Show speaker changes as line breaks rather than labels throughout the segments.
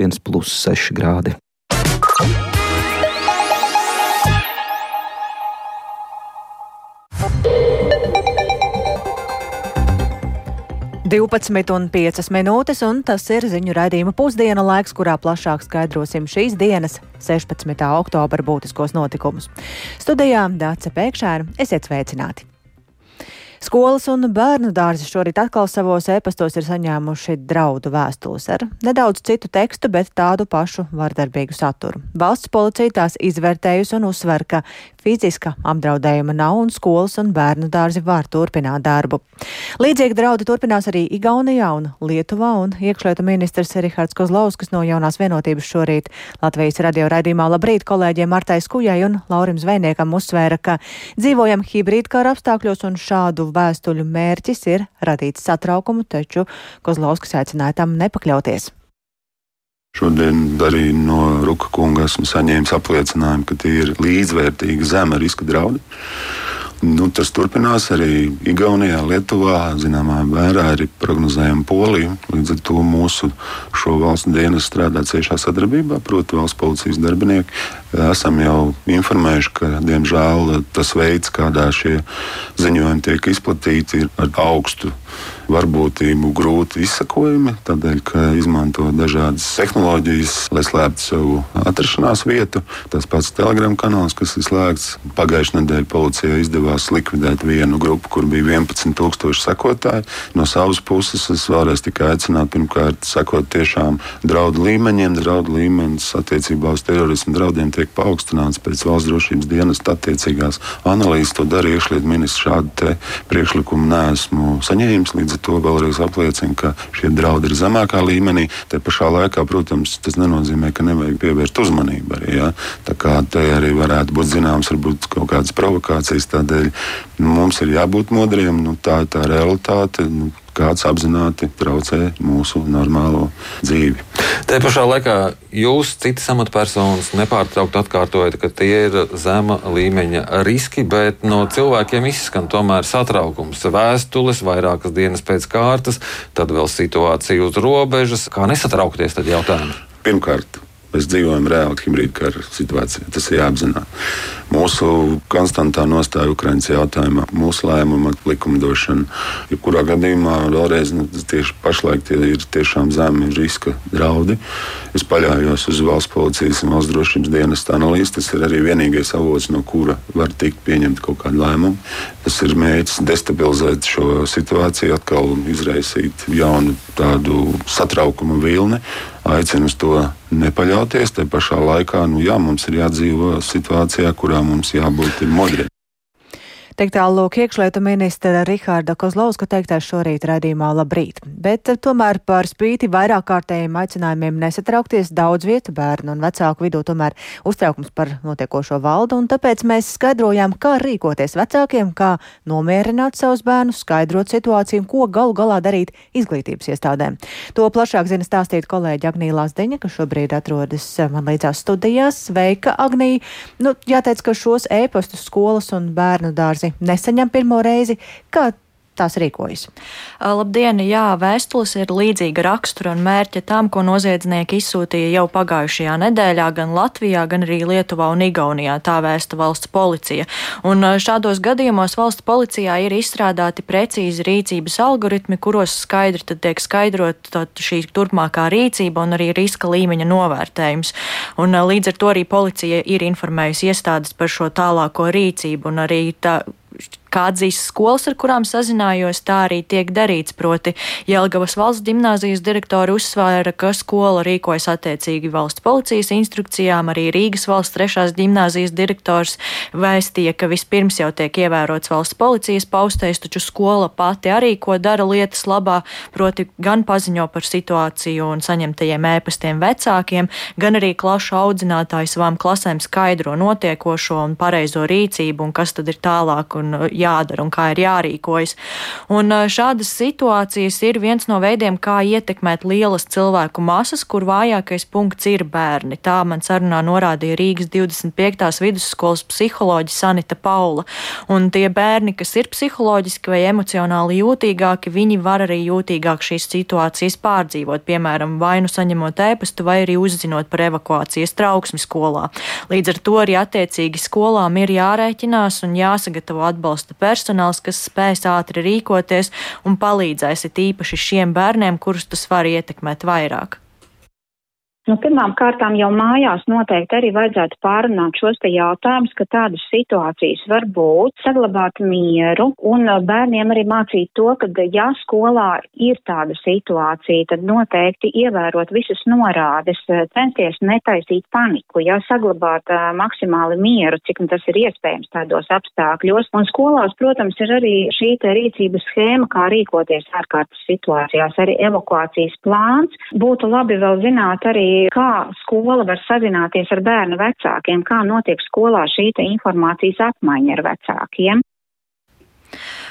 1,6 grādi.
12,5 minūtes, un tas ir ziņu raidījuma pusdiena laiks, kurā plašāk skaidrosim šīs dienas, 16. oktobra būtiskos notikumus. Studijā Dāca Pēkšēna, esiet sveicināti! Skolas un bērnu dārzi šorīt atkal savos ēpastos ir saņēmuši draudu vēstules ar nedaudz citu tekstu, bet tādu pašu vardarbīgu saturu. Valsts policija tās izvērtējusi un uzsver, ka fiziska apdraudējuma nav un skolas un bērnu dārzi var turpināt darbu. Līdzīgi draudi turpinās arī Igaunijā un Lietuvā, un iekšlietu ministrs Rihards Kozlauskas no jaunās vienotības šorīt Latvijas radio raidījumā Labrīt kolēģiem Martai Skujai un Laurim Zvejniekam uzsvēra, ka dzīvojam hibrīdkara apstākļos un šādu vēstuļu mērķis ir radīt satraukumu, taču Kozlauskas aicināja tam nepakļauties.
Šodien arī no Ruka kunga esmu saņēmis apliecinājumu, ka tie ir līdzvērtīgi zema riska draudi. Nu, tas turpinās arī Igaunijā, Lietuvā, zināmā mērā arī prognozējama Polija. Līdz ar to mūsu šo valstu dienas strādā ciešā sadarbībā, proti, valsts policijas darbinieki. Esam jau informējuši, ka, diemžēl, tas veids, kādā šie ziņojumi tiek izplatīti, ir ar augstu varbūtību grūti izsakojami, tādēļ, ka izmanto dažādas tehnoloģijas, lai slēptu savu atrašanās vietu. Tas pats telegramu kanāls, kas ir slēgts. Pagājušajā nedēļā policijai izdevās likvidēt vienu grupu, kur bija 11,000 sekotāji. No savas puses es vēlreiz tikai aicinātu pirmkārt sekot tiešām draudu līmeņiem. Draudu līmenis attiecībā uz terorismu draudiem tiek paaugstināts pēc valsts drošības dienas attiecīgās analīzes. To darīja iekšlietu ministrs. Šādu priekšlikumu neesmu saņēmis. Līdz to vēlreiz apliecina, ka šie draudi ir zemākā līmenī. Te pašā laikā, protams, tas nenozīmē, ka nevajag pievērst uzmanību arī. Ja? Tā kā te arī varētu būt zināms, varbūt kaut kādas provokācijas. Tādēļ nu, mums ir jābūt modriem. Nu, tā ir tā realitāte. Nu, kāds apzināti traucē mūsu normālo dzīvi.
Tā pašā laikā jūs, citas amatpersonas, nepārtraukti atkārtojat, ka tie ir zema līmeņa riski, bet no cilvēkiem izskan tomēr satraukums. Vēstules vairākas dienas pēc kārtas, tad vēl situācija uz robežas. Kā nesatraukties tad jautājumi?
Pirmkārt, Mēs dzīvojam reāli hibrīda kara situācijā. Tas ir jāapzinās. Mūsu konstantā nostāja Ukraiņas jautājumā, mūsu lēmuma likumdošana. Jebkurā gadījumā vēlreiz nu, tieši pašlaik tie ir tiešām zemi riska draudi. Es paļaujos uz valsts policijas un valsts drošības dienas analīzi. Tas ir arī vienīgais avots, no kura var tikt pieņemta kaut kāda lēmuma. Tas ir mērķis destabilizēt šo situāciju, atkal izraisīt jaunu tādu satraukumu vilni aicinu uz to nepaļauties. Te pašā laikā nu, jā, mums ir jādzīvo situācijā, kurā mums jābūt modriem.
Teikt tālāk iekšlietu ministra Rihārda Kozlauska teiktais šorīt raidījumā labrīt. Bet eh, tomēr par spīti vairāk kārtējiem aicinājumiem nesatraukties daudz vietu bērnu un vecāku vidū tomēr uztraukums par notiekošo valdu, un tāpēc mēs skaidrojām, kā rīkoties vecākiem, kā nomierināt savus bērnus, skaidrot situāciju un ko galu galā darīt izglītības iestādēm. To plašāk zina stāstīt kolēģi Agnija Lazdeņa, kas šobrīd atrodas eh, man līdzās studijās. Sveika, Agnija! Nu, jāteic, ka šos ēpastus skolas un bērnu dārzi nesaņem pirmo reizi. Kā tās rīkojas?
Labdien! Jā, vēstules ir līdzīga rakstura un mērķa tam, ko noziedznieki izsūtīja jau pagājušajā nedēļā gan Latvijā, gan arī Lietuvā un Igaunijā. Tā vēsta valsts policija. Un šādos gadījumos valsts policijā ir izstrādāti precīzi rīcības algoritmi, kuros skaidri tiek skaidrot šī turpmākā rīcība un arī riska līmeņa novērtējums. Un līdz ar to arī policija ir informējusi iestādes par šo tālāko rīcību un arī tā, used kā atzīst skolas, ar kurām sazinājos, tā arī tiek darīts. Proti, Jelgavas valsts gimnāzijas direktori uzsvēra, ka skola rīkojas attiecīgi valsts policijas instrukcijām, arī Rīgas valsts trešās gimnāzijas direktors vēstīja, ka vispirms jau tiek ievērots valsts policijas paustais, taču skola pati arī ko dara lietas labā, proti gan paziņo par situāciju un saņemtajiem ēpastiem vecākiem, gan arī klašu audzinātāji savām klasēm skaidro notiekošo un pareizo rīcību un kas tad ir tālāk un jādara un kā ir jārīkojas. Un šādas situācijas ir viens no veidiem, kā ietekmēt lielas cilvēku masas, kur vājākais punkts ir bērni. Tā man sarunā norādīja Rīgas 25. vidusskolas psiholoģija Sanita Paula. Un tie bērni, kas ir psiholoģiski vai emocionāli jūtīgāki, viņi var arī jūtīgāk šīs situācijas pārdzīvot, piemēram, vai nu saņemot ēpastu, vai arī uzzinot par evakuācijas trauksmi skolā. Līdz ar to arī attiecīgi skolām ir jārēķinās un jāsagatavo atbalsta personāls, kas spēs ātri rīkoties un palīdzēs it īpaši šiem bērniem, kurus tas var ietekmēt vairāk.
Nu, pirmām kārtām jau mājās noteikti arī vajadzētu pārunāt šos te jautājumus, ka tādas situācijas var būt, saglabāt mieru un bērniem arī mācīt to, ka ja skolā ir tāda situācija, tad noteikti ievērot visas norādes, censties netaisīt paniku, ja saglabāt uh, maksimāli mieru, cik tas ir iespējams tādos apstākļos. Un skolās, protams, ir arī šī te rīcības schēma, kā rīkoties ārkārtas situācijās, arī evakuācijas plāns. Būtu labi vēl zināt arī kā skola var sazināties ar bērnu vecākiem, kā notiek skolā šī informācijas apmaiņa ar vecākiem.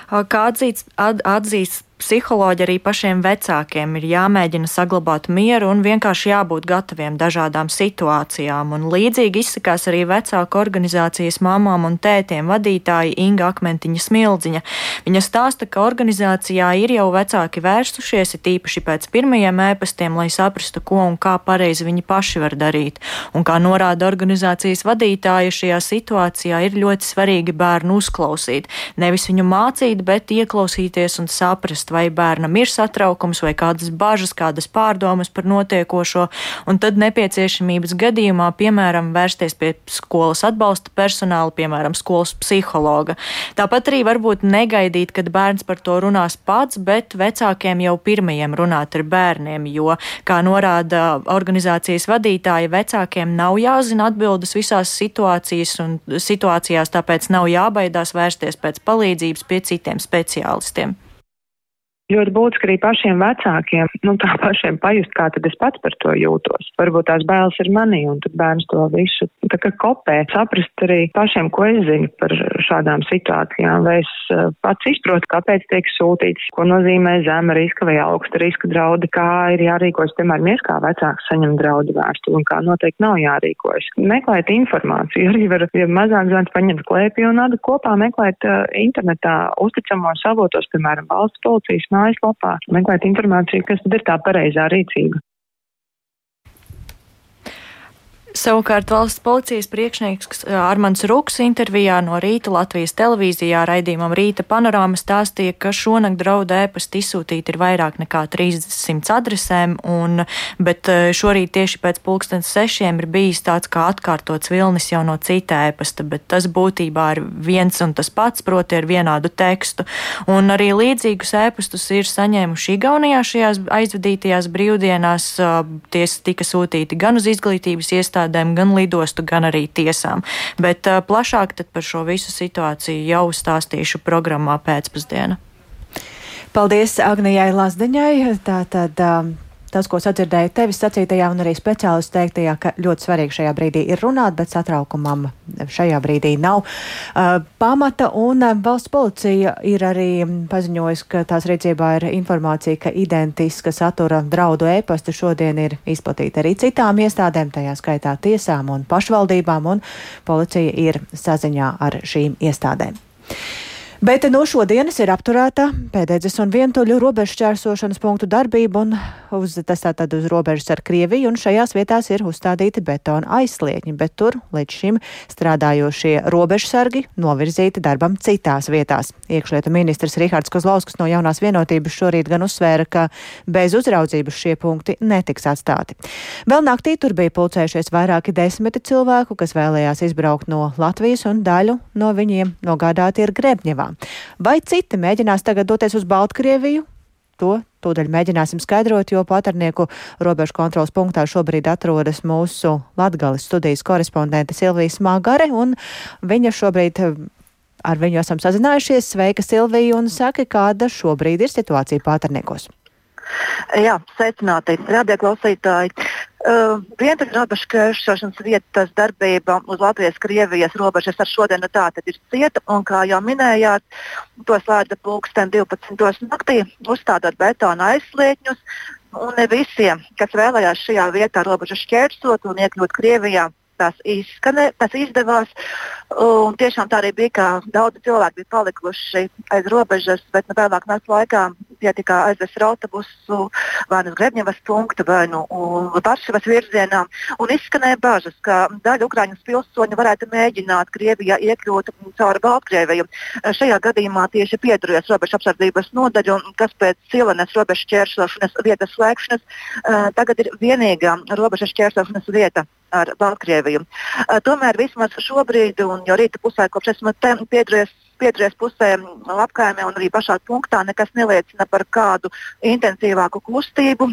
Kā atzīts, at, atzīst psiholoģi arī pašiem vecākiem ir jāmēģina saglabāt mieru un vienkārši jābūt gataviem dažādām situācijām. Un līdzīgi izsakās arī vecāku organizācijas mamām un tētiem vadītāji Inga Akmentiņa Smildziņa. Viņa stāsta, ka organizācijā ir jau vecāki vērstušies, ir tīpaši pēc pirmajiem ēpastiem, lai saprastu, ko un kā pareizi viņi paši var darīt. Un kā norāda organizācijas vadītāja, šajā situācijā ir ļoti svarīgi bērnu uzklausīt. Nevis viņu mācīt, bet ieklausīties un saprast, saprast, vai bērnam ir satraukums vai kādas bažas, kādas pārdomas par notiekošo, un tad nepieciešamības gadījumā, piemēram, vērsties pie skolas atbalsta personāla, piemēram, skolas psihologa. Tāpat arī varbūt negaidīt, kad bērns par to runās pats, bet vecākiem jau pirmajiem runāt ar bērniem, jo, kā norāda organizācijas vadītāja, vecākiem nav jāzina atbildes visās situācijas un situācijās, tāpēc nav jābaidās vērsties pēc palīdzības pie citiem speciālistiem
ļoti būtiski arī pašiem vecākiem, nu tā pašiem pajust, kā tad es pats par to jūtos. Varbūt tās bailes ir manī, un tad bērns to visu tā kā kopē, saprast arī pašiem, ko es zinu par šādām situācijām, vai es uh, pats izprotu, kāpēc tiek sūtīts, ko nozīmē zema riska vai augsta riska draudi, kā ir jārīkojas, piemēram, es kā vecāks saņem draudu vēstuli un kā noteikti nav jārīkojas. Meklēt informāciju, arī var, ja mazāk zvans paņemt klēpī un adu kopā meklēt uh, internetā uzticamos avotos, piemēram, valsts policijas mājaslapā, meklēt informāciju, kas tad ir tā pareizā rīcība.
Savukārt valsts policijas priekšnieks Armāns Ruks intervijā no rīta Latvijas televīzijā raidījumam Rīta panorāma stāstīja, ka šonakt draudu ēpasti izsūtīti ir vairāk nekā 300 adresēm, un, bet šorīt tieši pēc pulkstens sešiem ir bijis tāds kā atkārtots vilnis jau no cita ēpasta, bet tas būtībā ir viens un tas pats, proti ar vienādu tekstu. Un arī līdzīgus ēpastus ir saņēmuši Igaunijā šajās aizvadītajās brīvdienās. Ties tika sūtīti gan uz izglītības iestādi, iestādēm, gan lidostu, gan arī tiesām. Bet uh, plašāk par šo visu situāciju jau stāstīšu programmā pēcpusdienā.
Paldies Agnijai Lazdiņai. Tātad, um, tas, ko sadzirdēju tevis sacītajā un arī speciālistu teiktajā, ka ļoti svarīgi šajā brīdī ir runāt, bet satraukumam šajā brīdī nav uh, pamata. Un valsts policija ir arī paziņojusi, ka tās rīcībā ir informācija, ka identiska satura draudu ēpasti šodien ir izplatīta arī citām iestādēm, tajā skaitā tiesām un pašvaldībām, un policija ir saziņā ar šīm iestādēm. Bet no šodienas ir apturēta pēdējais un vientuļu robežu čērsošanas punktu darbība, un uz, tas tātad uz robežas ar Krieviju, un šajās vietās ir uzstādīti betona aizsliegņi, bet tur līdz šim strādājošie robežsargi novirzīti darbam citās vietās. Iekšlietu ministrs Rihards Kozlauskas no jaunās vienotības šorīt gan uzsvēra, ka bez uzraudzības šie punkti netiks atstāti. Vēl naktī tur bija pulcējušies vairāki desmiti cilvēku, kas vēlējās izbraukt no Latvijas, un daļu no viņiem nogādāti ir Grebņevā. Vai citi mēģinās tagad doties uz Baltkrieviju? To tūdaļ mēģināsim skaidrot, jo patarnieku robežu kontrols punktā šobrīd atrodas mūsu Latgales studijas korespondente Silvija Smagare, un viņa šobrīd ar viņu esam sazinājušies. Sveika, Silvija, un saka, kāda šobrīd ir situācija patarniekos.
Jā, sveicināti radioklausītāji. Uh, Vientuļu robežu krēšošanas vietas darbība uz Latvijas-Krievijas robežas ar šodienu tātad ir cieta, un kā jau minējāt, to slēdza pulksten 12. naktī, uzstādot betona aizslietņus, un ne visiem, kas vēlējās šajā vietā robežu šķērsot un iekļūt Krievijā, tas, izskanē, tas izdevās. Un tiešām tā arī bija, ka daudzi cilvēki bija palikuši aiz robežas, bet nu, vēlāk naktas laikā pietika aizvest ar autobusu vai nu uz Grebņevas punktu vai nu Varšavas virzienā. Un izskanēja bažas, ka daļa Ukraiņas pilsoņu varētu mēģināt Krievijā iekļūt cauri Baltkrieviju. Šajā gadījumā tieši piedarījās robežu apsardzības nodaļu, kas pēc Silenes robežu šķērsošanas vietas slēgšanas eh, tagad ir vienīgā robežu šķērsošanas vieta ar Baltkrieviju. Tomēr vismaz šobrīd, un jau rīta pusē, kopš esmu piedalījies pieturies pusē apkaimē un arī pašā punktā nekas neliecina par kādu intensīvāku kustību.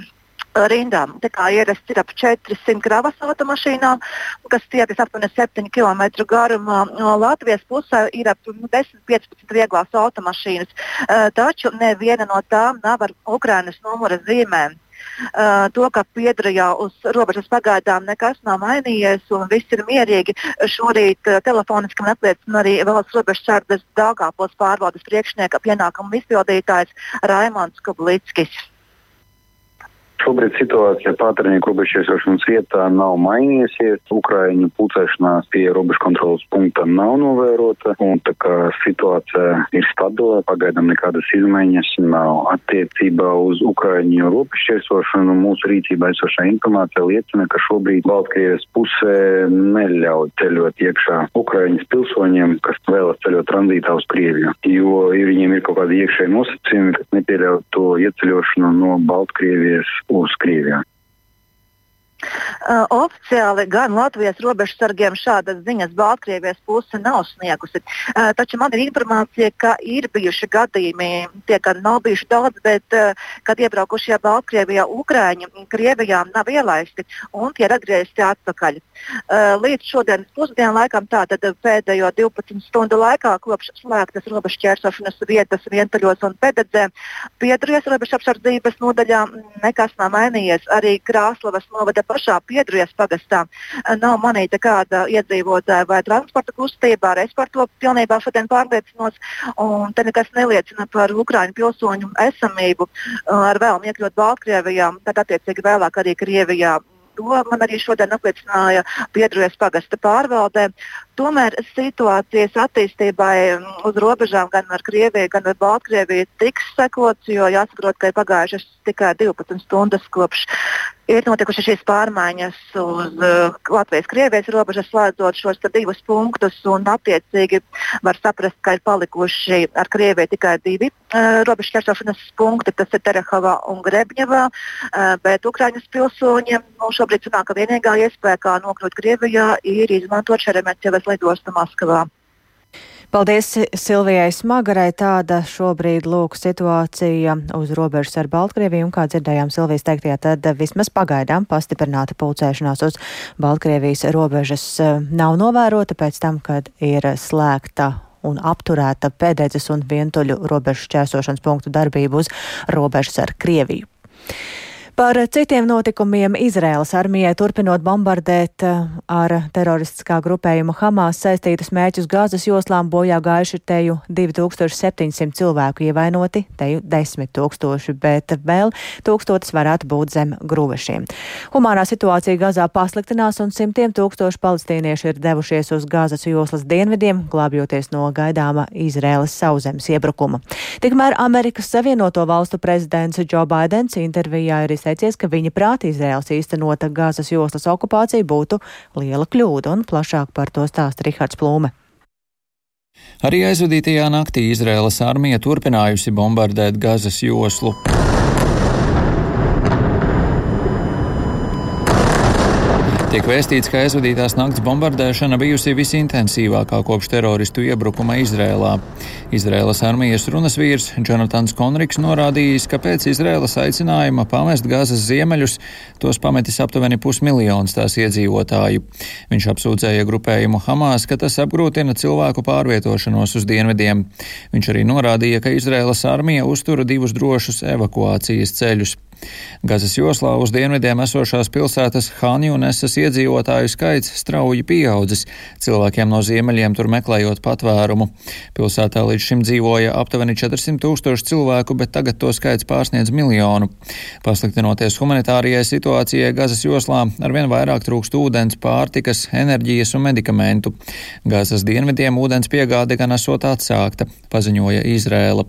Rindām. Tā kā ierasts ir ap 400 kravas automašīnām, kas tiecas aptuveni 7 km garumā. Latvijas pusē ir ap 10-15 vieglās automašīnas, taču neviena no tām nav ar Ukrainas numura zīmēm. Uh, to, ka Piedrajā uz robežas pagaidām nekas nav mainījies un viss ir mierīgi. Šorīt uh, telefoniski man apliecina arī valsts robežas sardas Dāngāpils pārvaldes priekšnieka pienākumu izpildītājs Raimons Kublickis.
Šobrīd situācija pārtraunieku robežšķērsošanas vietā nav mainījusies. Ukraiņu pulcēšanās pie robežu kontrolas punkta nav novērota, un tā kā situācija ir stabila, pagaidām nekādas izmaiņas nav attiecībā uz Ukraiņu robežšķērsošanu. Mūsu rīcībā esošā informācija liecina, ka šobrīd Baltkrievijas pusē neļauj ceļot iekšā Ukraiņas pilsoņiem, kas vēlas ceļot tranzītā uz Krieviju, jo ja viņiem ir kaut kādi iekšēji nosacījumi, kas nepieļauj to ieceļošanu no Baltkrievijas o escribe.
Uh, oficiāli gan Latvijas robežsargiem šādas ziņas Baltkrievijas puse nav sniegusi. Uh, taču man ir informācija, ka ir bijuši gadījumi, tie gan nav bijuši daudz, bet uh, kad iebraukušie Baltkrievijā Ukrāņi Krievijā nav ielaisti un tie ir atgriezti atpakaļ. Līdz šodienas pusdienu laikam, tātad pēdējo 12 stundu laikā, kopš slēgtas robežu ķērsošanas vietas vientuļos un pededzē, pieturies robežu apsardzības nodaļā nekas nav mainījies. Arī Krāslavas novada pašā Piedrijas pagastā nav manīta kāda iedzīvotāja vai transporta kustība. Es par to pilnībā šodien pārliecinos. Te nekas neliecina par Ukraiņu pilsoņu esamību ar vēlmu iekļūt Baltkrievijā, tad attiecīgi vēlāk arī Krievijā. To man arī šodien apliecināja Piedrijas pagasta pārvaldē. Tomēr situācijas attīstībai uz robežām gan ar Krieviju, gan ar Baltkrieviju tiks sekots, jo jāsaprot, ka ir pagājušas tikai 12 stundas kopš ir notikušas šīs pārmaiņas uz uh, Latvijas-Krievijas robežas, slēdzot šos divus punktus. Attiecīgi var saprast, ka ir palikuši ar Krieviju tikai divi uh, robežu šķērsošanas punkti. Tas ir Terehovā un Grebņevā. Uh, bet Ukraiņas pilsoņiem nu, šobrīd sanāk, ka vienīgā iespēja, kā nokļūt Krievijā, ir izmantot Šeremetjevas lidostu Maskavā.
Paldies Silvijai Smagarai. Tāda šobrīd lūk situācija uz robežas ar Baltkrieviju, un kā dzirdējām Silvijas teiktajā, tad vismaz pagaidām pastiprināta pulcēšanās uz Baltkrievijas robežas eh, nav novērota pēc tam, kad ir slēgta un apturēta pēdējais un vientuļu robežu šķērsošanas punktu darbību uz robežas ar Krieviju. Par citiem notikumiem Izraēlas armijai turpinot bombardēt eh, ar teroristiskā grupējuma Hamas saistītus mēķus gāzes joslām bojā gājuši teju 2700 cilvēku ievainoti, teju 10 tūkstoši, bet vēl tūkstotis varētu būt zem gruvešiem. Humānā situācija Gazā pasliktinās un simtiem tūkstoši palestīnieši ir devušies uz gāzes joslas dienvidiem, glābjoties no gaidāma Izraēlas sauzemes iebrukuma. Tikmēr Amerikas Savienoto valstu prezidents Joe Bidenis intervijā ir izteicies, ka viņa prāti Izraels īstenota Gāzes joslas okupācija būtu liela kļūda, un plašāk par to stāsta Rihards Plūme.
Arī aizvadītajā naktī Izraēlas armija turpinājusi bombardēt Gazas joslu. Tiek vēstīts, ka aizvadītās nakts bombardēšana bijusi visintensīvākā kopš teroristu iebrukuma Izrēlā. Izrēlas armijas runas vīrs Jonatans Konriks norādījis, ka pēc Izrēlas aicinājuma pamest gazas ziemeļus tos pametis aptuveni pusmiljons tās iedzīvotāju. Viņš apsūdzēja grupējumu Hamas, ka tas apgrūtina cilvēku pārvietošanos uz dienvidiem. Viņš arī norādīja, ka Izrēlas armija uztura divus drošus evakuācijas ceļus. Gazas joslā uz dienvidiem esošās pilsētas Hānjunesas iedzīvotāju skaits strauji pieaudzis, cilvēkiem no ziemeļiem tur meklējot patvērumu. Pilsētā līdz šim dzīvoja aptuveni 400 tūkstoši cilvēku, bet tagad to skaits pārsniedz miljonu. Pasliktinoties humanitārijai situācijai Gazas joslā, arvien vairāk trūkst ūdens, pārtikas, enerģijas un medikamentu. Gazas dienvidiem ūdens piegāde gan esot atsākta, paziņoja Izrēla.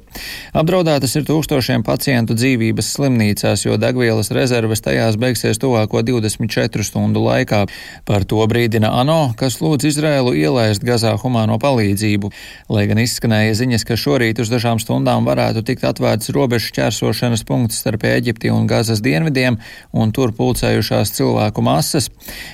Apdraudētas ir tūkstošiem pacientu dzīvības slimnīcās, jo degvielas rezerves tajās beigsies tuvāko 24 stundu laikā. Par to brīdina ANO, kas lūdz Izrēlu ielaist Gazā humāno palīdzību. Lai gan izskanēja ziņas, ka šorīt uz dažām stundām varētu tikt atvērts robežu ķērsošanas punkts starp Eģipti un Gazas dienvidiem, un tur pulcējušās cilvēku masas,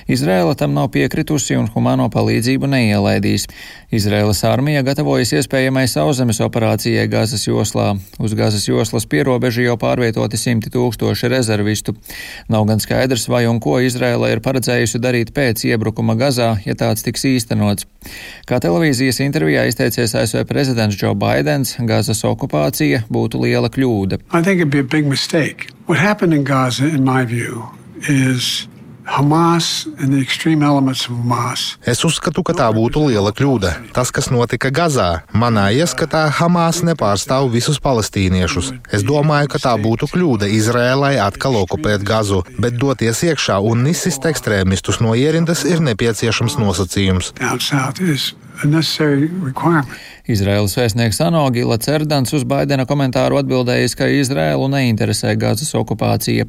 Izrēla tam nav piekritusi un humāno palīdzību neielaidīs. Izraēlas armija gatavojas iespējamai sauszemes operācijai Gazas joslā. Uz Gazas joslas pierobežu jau pārvietoti simti tūkstoši rezervistu. Nav gan skaidrs, vai un ko Izraēla ir paredzējusi darīt pēc iebrukuma Gazā, ja tāds tiks īstenots. Kā televīzijas intervijā izteicies ASV prezidents Joe Bidenis, Gazas okupācija būtu liela kļūda. What happened in Gaza, in my view, is
Es uzskatu, ka tā būtu liela kļūda. Tas, kas notika Gazā, manā ieskatā Hamas nepārstāv visus palestīniešus. Es domāju, ka tā būtu kļūda Izrēlai atkal okupēt Gazu, bet doties iekšā un izsist ekstrēmistus no ierindas ir nepieciešams nosacījums.
Izraēlas vēstnieks Anogila Cerdans uz Baidena komentāru atbildējis, ka Izraēlu neinteresē Gazas okupācija.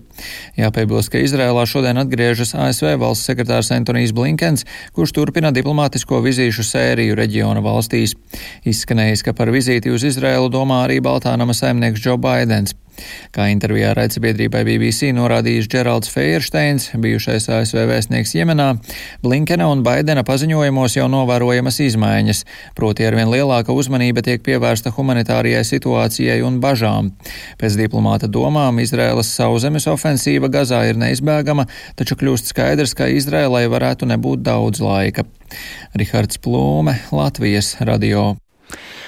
Jāpiebilst, ka Izraēlā šodien atgriežas ASV valsts sekretārs Antonijs Blinkens, kurš turpina diplomātisko vizīšu sēriju reģiona valstīs. Izskanējis, ka par vizīti uz Izraēlu domā arī Baltānama saimnieks Džo Baidens. Kā intervijā raidsabiedrībai BBC norādījis Džeralds Feiersteins, bijušais ASV vēstnieks Jemenā, Blinkena un Baidena paziņojumos jau novērojamas izmaiņas, proti arvien lielāka uzmanība tiek pievērsta humanitārijai situācijai un bažām. Pēc diplomāta domām Izraēlas sauzemes ofensīva Gazā ir neizbēgama, taču kļūst skaidrs, ka Izraēlai varētu nebūt daudz laika. Rihards Plūme, Latvijas radio.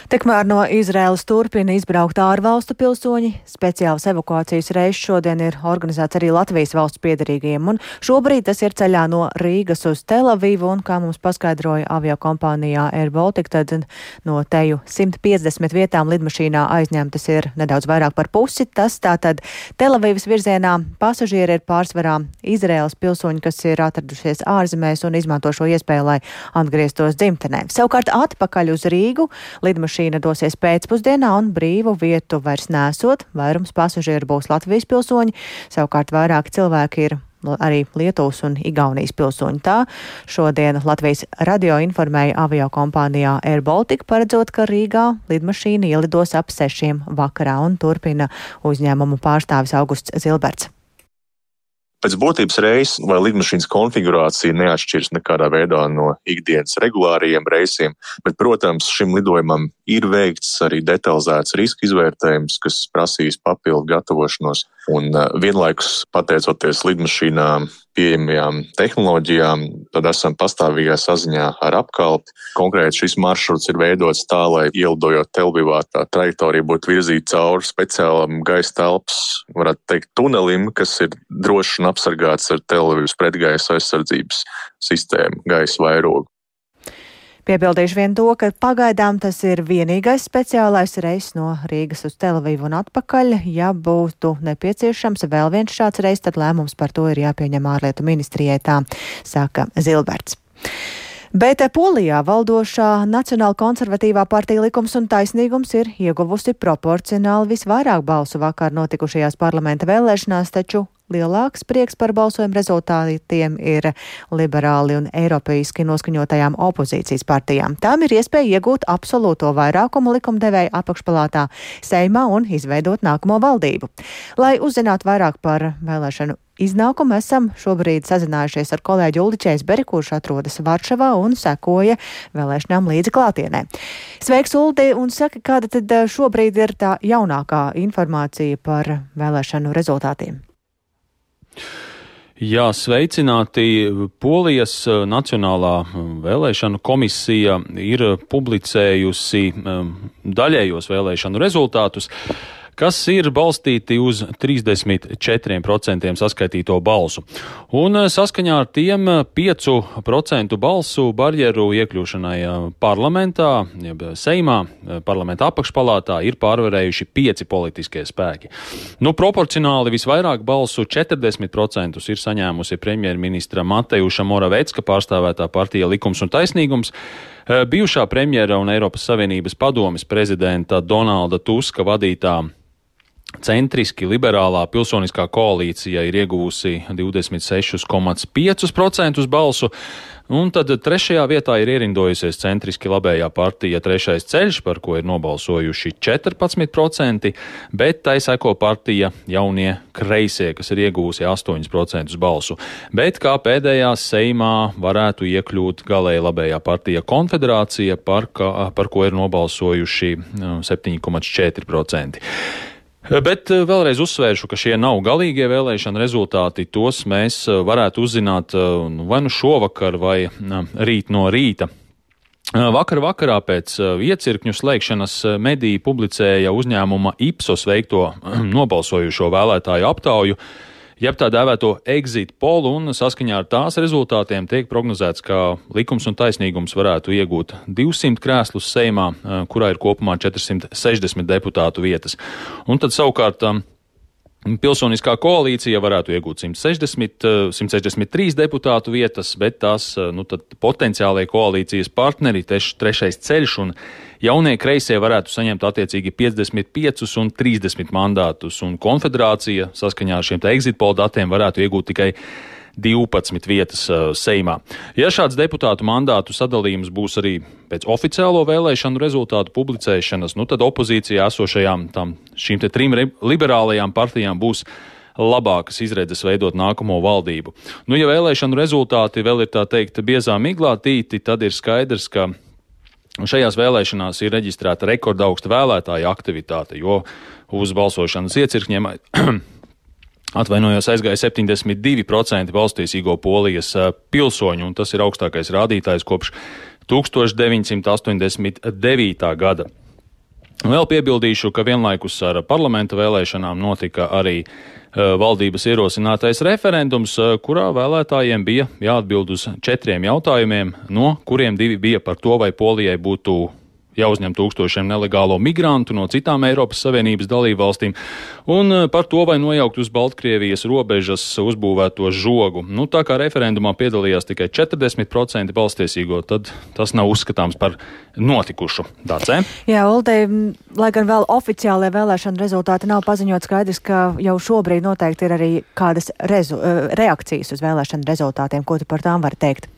Tikmēr no Izraēlas turpina izbraukt ārvalstu pilsoņi. Speciāls evakuācijas reizes šodien ir organizēts arī Latvijas valsts piedarīgajiem, un šobrīd tas ir ceļā no Rīgas uz Telavivu, un, kā mums paskaidroja avio kompānijā Air Baltic, tad no teju 150 vietām lidmašīnā aizņemtas ir nedaudz vairāk par pusi. Tas tātad Telavivas virzienā pasažieri ir pārsvarā Izraēlas pilsoņi, kas ir atradušies ārzemēs un izmanto šo iespēju, lai atgrieztos dzimtenē. Savukārt atpakaļ uz Rīgu lidmašīna lidmašīna dosies pēcpusdienā un brīvu vietu vairs nesot. Vairums pasažieru būs Latvijas pilsoņi, savukārt vairāki cilvēki ir arī Lietuvas un Igaunijas pilsoņi. Tā šodien Latvijas radio informēja avio kompānijā Air Baltica, paredzot, ka Rīgā lidmašīna ielidos ap sešiem vakarā un turpina uzņēmumu pārstāvis Augusts Zilberts.
Pēc būtības reizes vai lidmašīnas konfigurācija neatšķiras nekādā veidā no ikdienas regulāriem reisiem, bet, protams, šim lidojumam ir veikts arī detalizēts riska izvērtējums, kas prasīs papildu gatavošanos. Un vienlaikus, pateicoties lidmašīnām, pieejamajām tehnoloģijām, tad esam pastāvīgā saziņā ar apkalpi. Konkrēti šis maršruts ir veidots tā, lai ielidojot Telvivā, tā trajektorija būtu virzīta cauri speciālam gaisa telpas, varētu teikt, tunelim, kas ir droši un apsargāts ar Telvivas pretgaisa aizsardzības sistēmu, gaisa vairogu.
Piebildīšu vien to, ka pagaidām tas ir vienīgais speciālais reis no Rīgas uz Televīvu un atpakaļ. Ja būtu nepieciešams vēl viens šāds reis, tad lēmums par to ir jāpieņem ārlietu ministrijai, tā saka Zilberts. Bet Polijā valdošā Nacionāla konservatīvā partija likums un taisnīgums ir ieguvusi proporcionāli visvairāk balsu vakar notikušajās parlamenta vēlēšanās, taču lielāks prieks par balsojumu rezultātiem ir liberāli un eiropeiski noskaņotajām opozīcijas partijām. Tām ir iespēja iegūt absolūto vairākumu likumdevēja apakšpalātā Seimā un izveidot nākamo valdību. Lai uzzinātu vairāk par vēlēšanu iznākumu esam šobrīd sazinājušies ar kolēģi Uli Čēsberi, kurš atrodas Varšavā un sekoja vēlēšanām līdzi klātienē. Sveiks, Uldi, un saka, kāda tad eh, šobrīd ir tā jaunākā informācija par vēlēšanu rezultātiem?
Jā, sveicināti. Polijas eh, Nacionālā eh, vēlēšanu komisija ir publicējusi daļējos vēlēšanu rezultātus kas ir balstīti uz 34% saskaitīto balsu. Un saskaņā ar tiem 5% balsu barjeru iekļūšanai parlamentā, jeb Seimā, parlamenta apakšpalātā ir pārvarējuši pieci politiskie spēki. Nu, proporcionāli visvairāk balsu 40% ir saņēmusi premjerministra Matejuša Moravecka pārstāvētā partija Likums un taisnīgums. Eh, bijušā premjera un Eiropas Savienības padomes prezidenta Donalda Tuska vadītā centriski liberālā pilsoniskā koalīcija ir ieguvusi 26,5% balsu. Un tad trešajā vietā ir ierindojusies centriski labējā partija Trešais ceļš, par ko ir nobalsojuši 14%, bet tai seko partija Jaunie kreisie, kas ir iegūsi 8% balsu. Bet kā pēdējā Seimā varētu iekļūt galēji labējā partija Konfederācija, par, ka, par ko ir nobalsojuši 7,4%. Bet eh, vēlreiz uzsvēršu, ka šie nav galīgie vēlēšana rezultāti. Tos mēs eh, varētu uzzināt eh, nu, vai nu šovakar, vai rīt no rīta. Vakar vakarā pēc iecirkņu slēgšanas mediji publicēja uzņēmuma Ipsos veikto nobalsojušo vēlētāju aptauju jeb tā dēvēto exit polu, un saskaņā ar tās rezultātiem tiek prognozēts, ka likums un taisnīgums varētu iegūt 200 krēslus Seimā, kurā ir kopumā 460 deputātu vietas. Un tad savukārt Pilsoniskā koalīcija varētu iegūt 160, 163 deputātu vietas, bet tās nu, potenciālajie koalīcijas partneri, teš, trešais ceļš un jaunie kreisie varētu saņemt attiecīgi 55 un 30 mandātus, un konfederācija saskaņā ar šiem exit poll datiem varētu iegūt tikai 12 vietas uh, Seimā. Ja šāds deputātu mandātu sadalījums būs arī pēc oficiālo vēlēšanu rezultātu publicēšanas, nu tad opozīcijā esošajām tam, šīm trim liberālajām partijām būs labākas izredzes veidot nākamo valdību. Nu, ja vēlēšanu rezultāti vēl ir tā teikt biezā miglā tīti, tad ir skaidrs, ka šajās vēlēšanās ir reģistrēta rekordaugsta vēlētāja aktivitāte, jo uz balsošanas iecirkņiem Atvainojos, aizgāja 72% valstīsīgo polijas pilsoņu, un tas ir augstākais rādītājs kopš 1989. gada. Vēl piebildīšu, ka vienlaikus ar parlamenta vēlēšanām notika arī uh, valdības ierosinātais referendums, kurā vēlētājiem bija jāatbild uz četriem jautājumiem, no kuriem divi bija par to, vai Polijai būtu jāuzņem tūkstošiem nelegālo migrantu no citām Eiropas Savienības dalībvalstīm, un eh, par to, vai nojaukt uz Baltkrievijas robežas uzbūvēto žogu. Nu, tā kā referendumā piedalījās tikai 40% balstiesīgo, tad tas nav uzskatāms par notikušu. Dācē?
Jā, Uldei, lai gan vēl oficiālajie vēlēšana rezultāti nav paziņot skaidrs, ka jau šobrīd noteikti ir arī kādas rezu, eh, reakcijas uz vēlēšana rezultātiem. Ko tu par tām vari teikt?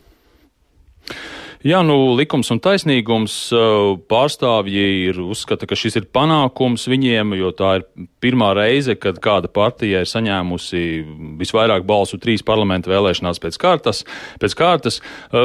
Jā, nu, likums un taisnīgums pārstāvji ir uzskata, ka šis ir panākums viņiem, jo tā ir pirmā reize, kad kāda partija ir saņēmusi visvairāk balsu trīs parlamenta vēlēšanās pēc kārtas. Pēc kārtas.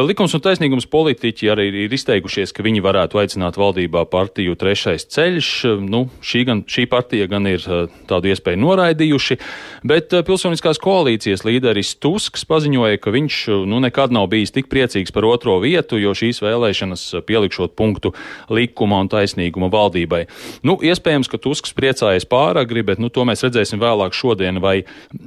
Likums un taisnīgums politiķi arī ir izteikušies, ka viņi varētu aicināt valdībā partiju trešais ceļš. Nu, šī, gan, šī partija gan ir tādu iespēju noraidījuši, bet pilsoniskās koalīcijas līderis Tusks paziņoja, ka viņš nu, nekad nav bijis tik priecīgs par otro vietu jo šīs vēlēšanas pielikšot punktu likuma un taisnīguma valdībai. Nu, iespējams, ka Tusks priecājas pāragri, bet nu, to mēs redzēsim vēlāk šodien vai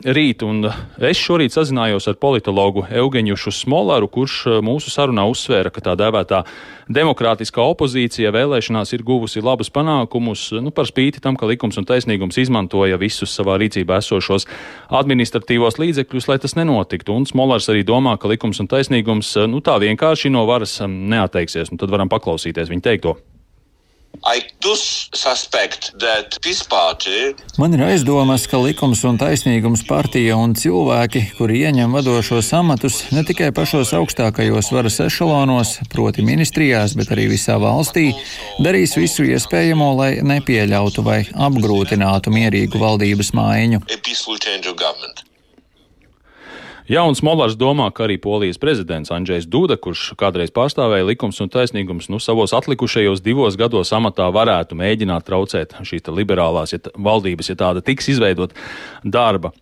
rīt. Un es šorīt sazinājos ar politologu Eugeņušu Smolaru, kurš mūsu sarunā uzsvēra, ka tā dēvētā demokrātiskā opozīcija vēlēšanās ir guvusi labus panākumus, nu, par spīti tam, ka likums un taisnīgums izmantoja visus savā rīcībā esošos administratīvos līdzekļus, lai tas nenotiktu. Un Smolars arī domā, ka likums un taisnīgums nu, tā vienkārši no varas varas neatteiksies. Nu, tad varam paklausīties viņa teikto.
Man ir aizdomas, ka likums un taisnīgums partija un cilvēki, kuri ieņem vadošos amatus ne tikai pašos augstākajos varas ešalonos, proti ministrijās, bet arī visā valstī, darīs visu iespējamo, lai nepieļautu vai apgrūtinātu mierīgu valdības maiņu.
Jauns Molārs domā, ka arī Polijas prezidents Andrzejs Duda, kurš kādreiz pārstāvēja likums un taisnīgums, nu savos atlikušajos divos gados amatā varētu mēģināt traucēt šīs liberālās ja valdības, ja tāda tiks izveidot darba.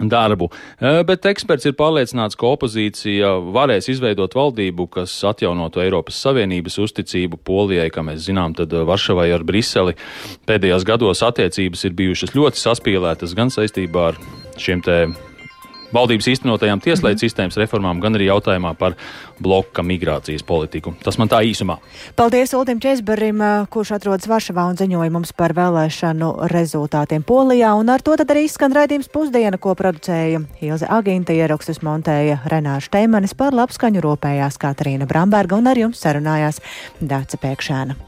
darbu. Bet eksperts ir pārliecināts, ka opozīcija varēs izveidot valdību, kas atjaunotu Eiropas Savienības uzticību Polijai, kā mēs zinām, tad Varšavai ar Briseli pēdējos gados attiecības ir bijušas ļoti saspīlētas gan saistībā ar šiem te valdības īstenotajām tieslietu mhm. sistēmas reformām, gan arī jautājumā par bloka migrācijas politiku. Tas man tā īsumā.
Paldies Uldim Česberim, kurš atrodas Varšavā un ziņoja mums par vēlēšanu rezultātiem Polijā. Un ar to tad arī skan raidījums pusdiena, ko producēja Ilze Agīnta, ierakstus montēja Renāša Teimanis par labskaņu ropējās Katarīna Bramberga un ar jums sarunājās Dāca Pēkšēna.